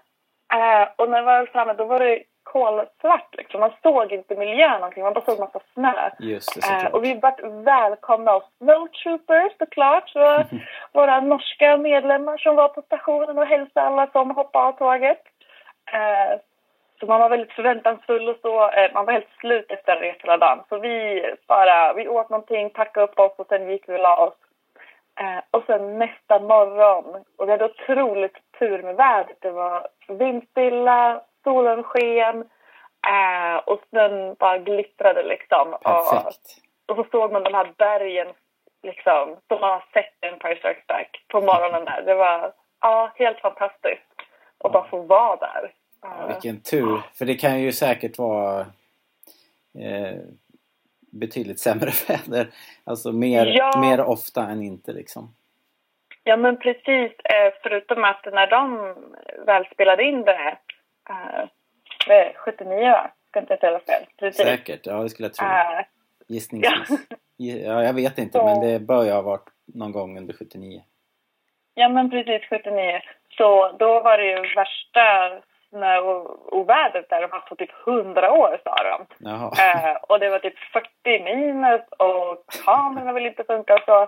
D: eh, och när vi var framme då var det kolsvart liksom. Man såg inte miljön omkring, man bara såg massa snö.
A: Just det, såklart.
D: och vi vart välkomna av snowtroopers såklart. Så (laughs) våra norska medlemmar som var på stationen och hälsade alla som hoppade av tåget. Eh, så man var väldigt förväntansfull och så. Eh, man var helt slut efter resan hela dagen. Så vi bara, vi åt någonting, packade upp oss och sen gick vi och la oss. Eh, och sen nästa morgon, och vi hade otroligt tur med vädret. Det var vindstilla, solen sken eh, och snön bara glittrade liksom. Och,
A: Perfekt.
D: och så såg man de här bergen liksom, som man har sett i Empire Strikes Back på morgonen där. Det var ja, helt fantastiskt att bara få vara där.
A: Ja, vilken tur. För det kan ju säkert vara eh, betydligt sämre (laughs) väder. Alltså mer,
D: Ja.
A: mer ofta än inte liksom.
D: Ja men precis, eh, förutom att när de väl spelade in det, eh, det är 79 va? Ska inte säga fel. Precis.
A: Säkert, ja det skulle jag tro.
D: Eh,
A: Gissningsvis. (laughs) Ja, jag vet inte
D: Så-
A: men det bör ju ha varit någon gång under 79.
D: ja men precis 79. Så då var det ju värsta snö och ovädret där de haft på typ 100 år sa de. Eh, och det var typ 40 minus och kamerorna ville inte funka och så.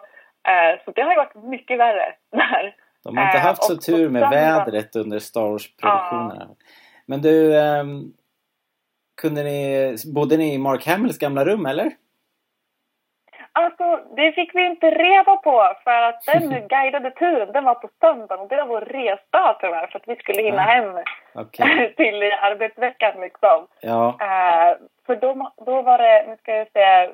D: Eh, så det har ju varit mycket värre där.
A: De har inte
D: eh,
A: haft så tur med vädret under Star Wars-produktionerna. Men du, ehm, kunde ni, bodde ni i Mark Hamills gamla rum eller?
D: Alltså, det fick vi inte reda på för att den (laughs) guidade turen, den var på söndagen och det var vår resdag tyvärr för att vi skulle hinna hem
A: Okej. (laughs)
D: till arbetsveckan liksom.
A: Ja.
D: Eh, för då, då var det, nu ska jag säga,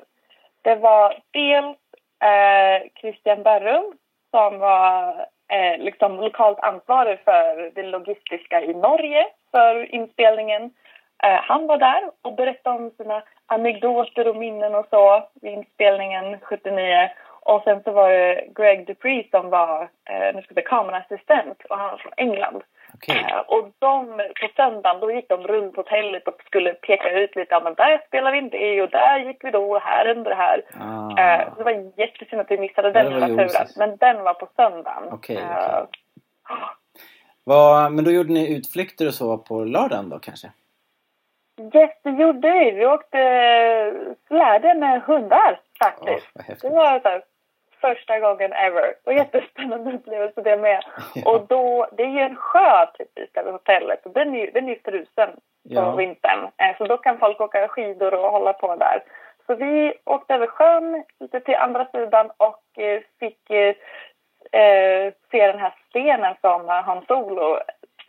D: det var dels eh, Christian Berrum som var eh, liksom lokalt ansvarig för det logistiska i Norge för inspelningen. Han var där och berättade om sina anekdoter och minnen och så vid inspelningen 79. Och sen så var det Greg Dupree som var eh, nu ska säga, kameraassistent och han var från England.
A: Okej.
D: Eh, och de, på söndagen då gick de runt hotellet och skulle peka ut lite. Ja, men där spelar vi in det och där gick vi då och här hände det här.
A: Ah.
D: Eh, det var jättesynd att vi missade den
A: var
D: lilla turen. Men den var på söndagen.
A: Okej,
D: Eh, (gasps)
A: Vad, men då gjorde ni utflykter och så på lördagen då kanske?
D: Yes, det gjorde vi. Vi åkte släde med hundar faktiskt.
A: vad
D: Det var så här, första gången ever. Och jättespännande (laughs) upplevelse det med.
A: Ja.
D: Och då, det är ju en sjö precis där vid hotellet. Och den är ju den är frusen på
A: Ja.
D: vintern. Eh, Så då kan folk åka skidor och hålla på där. Så vi åkte över sjön lite till andra sidan och eh, fick eh, eh, se den här stenen som eh, Han Solo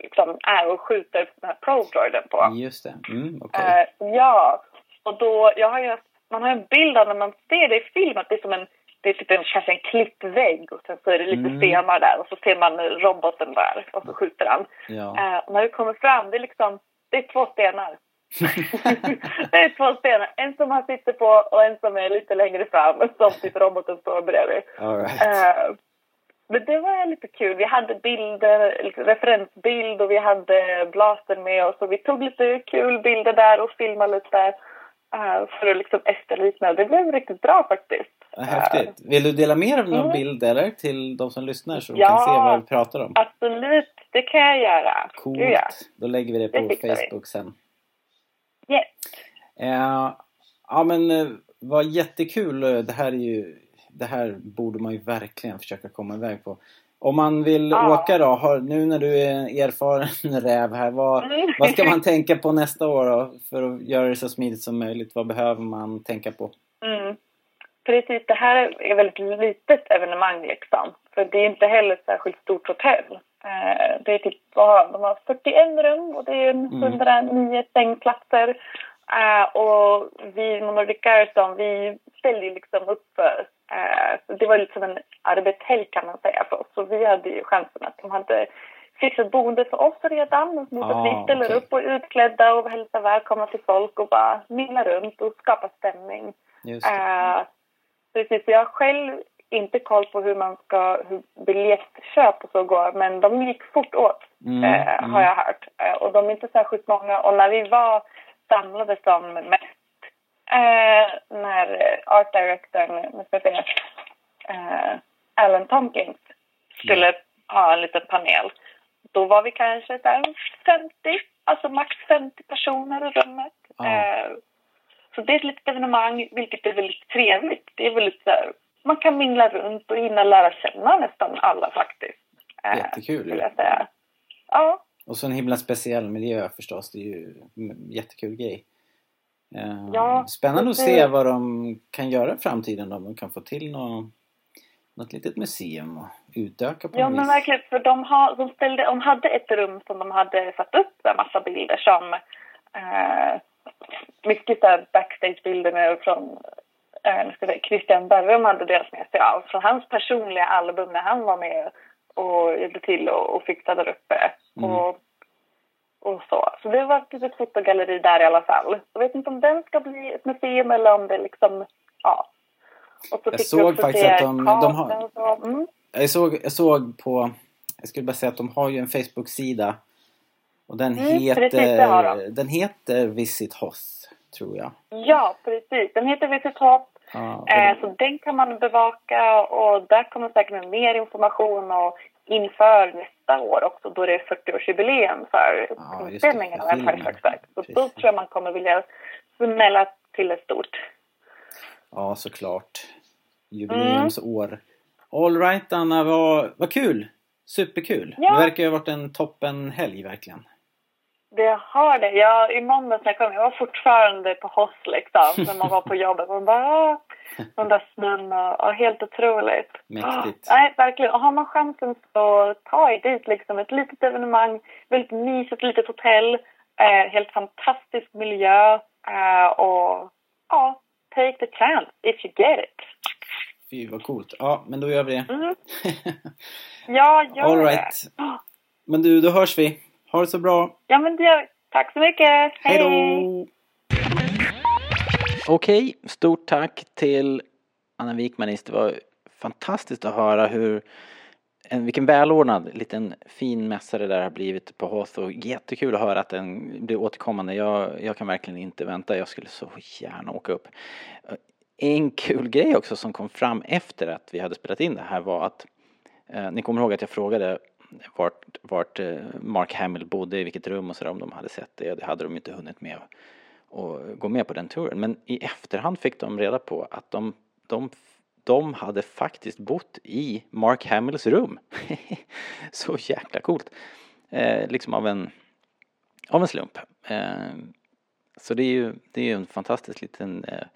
D: liksom är och skjuter den här Pro-droiden på.
A: Just det. Mm, okej.
D: Eh, ja, och då, jag har ju, man har en bild av när man ser det i film att det är som en, det är typ en, kanske en klippvägg och sen så är det lite
A: Mm.
D: stenar där och så ser man roboten där och så skjuter han.
A: Ja.
D: Och när vi kommer fram, det är liksom, det är två stenar. (laughs) det är två stenar, en som han sitter på och en som är lite längre fram som typ roboten står bredvid.
A: All right.
D: Eh, men det var lite kul. Vi hade bilder, liksom referensbild och vi hade blastern med oss. Och vi tog lite kul bilder där och filmade lite eh, för att liksom efterlikna. Det blev riktigt bra faktiskt.
A: Häftigt. Vill du dela mer av någon
D: Mm.
A: bild eller till de som lyssnar så de
D: Ja.
A: kan se vad vi pratar om?
D: Eh, Absolut, det kan jag göra.
A: Coolt.
D: Gud, ja.
A: Då lägger vi det
D: Det
A: på
D: vi.
A: Facebook sen.
D: Yes.
A: Eh, ja men eh, vad jättekul. Eh, Det här är ju... Det här borde man ju verkligen försöka komma iväg på. Om man vill
D: Ja.
A: åka då, har, nu när du är en erfaren (laughs) räv här, vad,
D: Mm.
A: vad ska man (laughs) tänka på nästa år då? För att göra det så smidigt som möjligt. Vad behöver man tänka på?
D: Mm. Precis, det här är ett väldigt litet evenemang liksom. För det är inte heller ett särskilt stort hotell. Eh, det är typ, de? har 41 rum och det är en
A: Mm.
D: 109 sängplatser. Eh, och vi Nordic Garrison, vi ställde ju liksom upp för, så det var lite som en arbetshelg kan man säga för oss. Så vi hade ju chansen att de hade fixat boende för oss redan mot
A: Ah,
D: att vi ställer
A: okej.
D: upp och är utklädda och hälsar välkomna till folk och bara minglar runt och skapar stämning.
A: Just.
D: Eh, precis, jag har själv inte koll på hur man ska, hur biljettköp och så går, men de gick fort åt,
A: Mm,
D: eh,
A: mm.
D: har jag hört. Eh, och de är inte särskilt många. Och när vi var samlade som mest, eh, när art directorn, nu ska jag säga, eh, Alan Tompkins skulle ha en liten panel, då var vi kanske där 50, alltså max 50 personer i rummet. Eh, så det är ett litet evenemang, vilket är väldigt trevligt. Det är väldigt här, man kan mingla runt och hinna lära känna nästan alla faktiskt.
A: Jättekul ju.
D: Ja,
A: Och så en himla speciell miljö förstås. Det är ju en jättekul grej. Eh,
D: Ja,
A: Spännande att se vad de kan göra i framtiden. Om de kan få till något, något litet museum och utöka på
D: ja men
A: vis.
D: verkligen. För de, har, de, ställde, de hade ett rum som de hade satt upp en massa bilder som eh, mycket backstage-bilder från eh, säga, Christian Berrum hade delat med sig av från hans personliga album när han var med och hjälpte till och, och fixade där uppe.
A: Mm.
D: Och, och så. Så det var ett fotogalleri där i alla fall. Jag vet inte om den ska bli ett museum eller om det liksom, ja. Och så
A: Jag såg faktiskt att de- de har-
D: så. Mm.
A: Jag såg, jag såg på... Jag skulle bara säga att de har ju en Facebook-sida. Och den
D: Mm,
A: heter...
D: precis.
A: Den heter Visit Hoth, tror jag.
D: Ja, precis. Den heter Visit.
A: Ja, och
D: Eh, så den kan man bevaka och där kommer säkert mer information och inför nästa år också då det är 40-årsjubileum för
A: Ja,
D: inspelningen
A: det,
D: av. Strikes Back. Så då tror jag man kommer vilja smälla till det stort.
A: Ja, såklart. Jubileumsår. All right Anna, vad, vad kul! Superkul!
D: Ja.
A: Det verkar ju ha varit en toppen helg verkligen.
D: Det har det. Jag, I måndags när jag kom, jag var fortfarande på Hoss liksom, när man var på jobbet. Man bara, ah, (laughs) de där snön och, och helt otroligt.
A: Mäktigt.
D: Ah, (gasps) nej, verkligen. Och har man chansen så ta er dit liksom. Ett litet evenemang, väldigt mysigt litet hotell, eh, helt fantastisk miljö eh, och ja, take the chance if you get it.
A: Fy vad coolt. Ja, men då gör vi det.
D: Mm. (laughs) Ja, gör
A: All
D: det.
A: right. (gasps) Men du, då hörs vi. Ha det så bra.
D: Ja, men det gör Tack så mycket.
A: Hej då! Okej, stort tack till Anna Wikmanis. Det var fantastiskt att höra hur en, vilken välordnad liten fin mässa det där har blivit på Hoth och jättekul att höra att den blir återkommande. Jag, jag kan verkligen inte vänta, jag skulle så gärna åka upp. En kul grej också som kom fram efter att vi hade spelat in det här var att eh, ni kommer ihåg att jag frågade vart, vart eh, Mark Hamill bodde, i vilket rum och sådär om de hade sett det. Det hade de inte hunnit med och gå med på den turen. Men i efterhand fick de reda på att de, de, de hade faktiskt bott i Mark Hamills rum. (laughs) Så jäkla coolt. Eh, liksom av en, av en slump. Eh, så det är ju, det är ju en fantastisk liten, eh,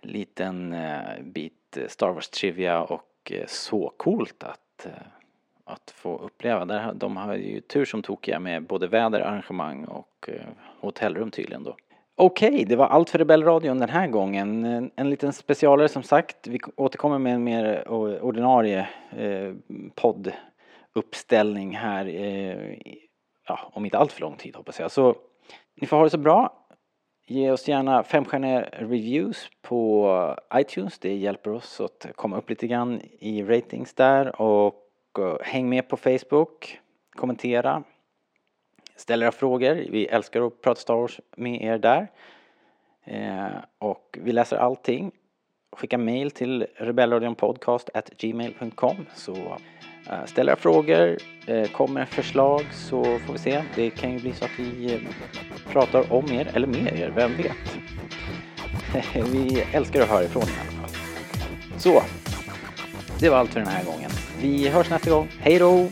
A: liten eh, bit Star Wars trivia och eh, så coolt att eh, att få uppleva. de har ju tur som tokiga med både väder, arrangemang och eh, hotellrum tydligen då. Okej, okay, det var allt för Rebellradion den här gången. En, en liten specialare som sagt. Vi återkommer med en mer ordinarie eh, podduppställning här eh, ja, om inte allt för lång tid hoppas jag. Så ni får ha det så bra. Ge oss gärna femstjärniga reviews på iTunes. Det hjälper oss att komma upp lite grann i ratings där och eh, häng med på Facebook. Kommentera Ställ era frågor. Vi älskar att prata Star Wars med er där. Eh, och vi läser allting. Skicka mail till rebellradionpodcast.gmail.com så eh, ställ era frågor, eh, kom med förslag så får vi se. Det kan ju bli så att vi eh, pratar om er eller med er, vem vet? (laughs) vi älskar att höra ifrån er i alla fall. Så, det var allt för den här gången. Vi hörs nästa gång. Hej då!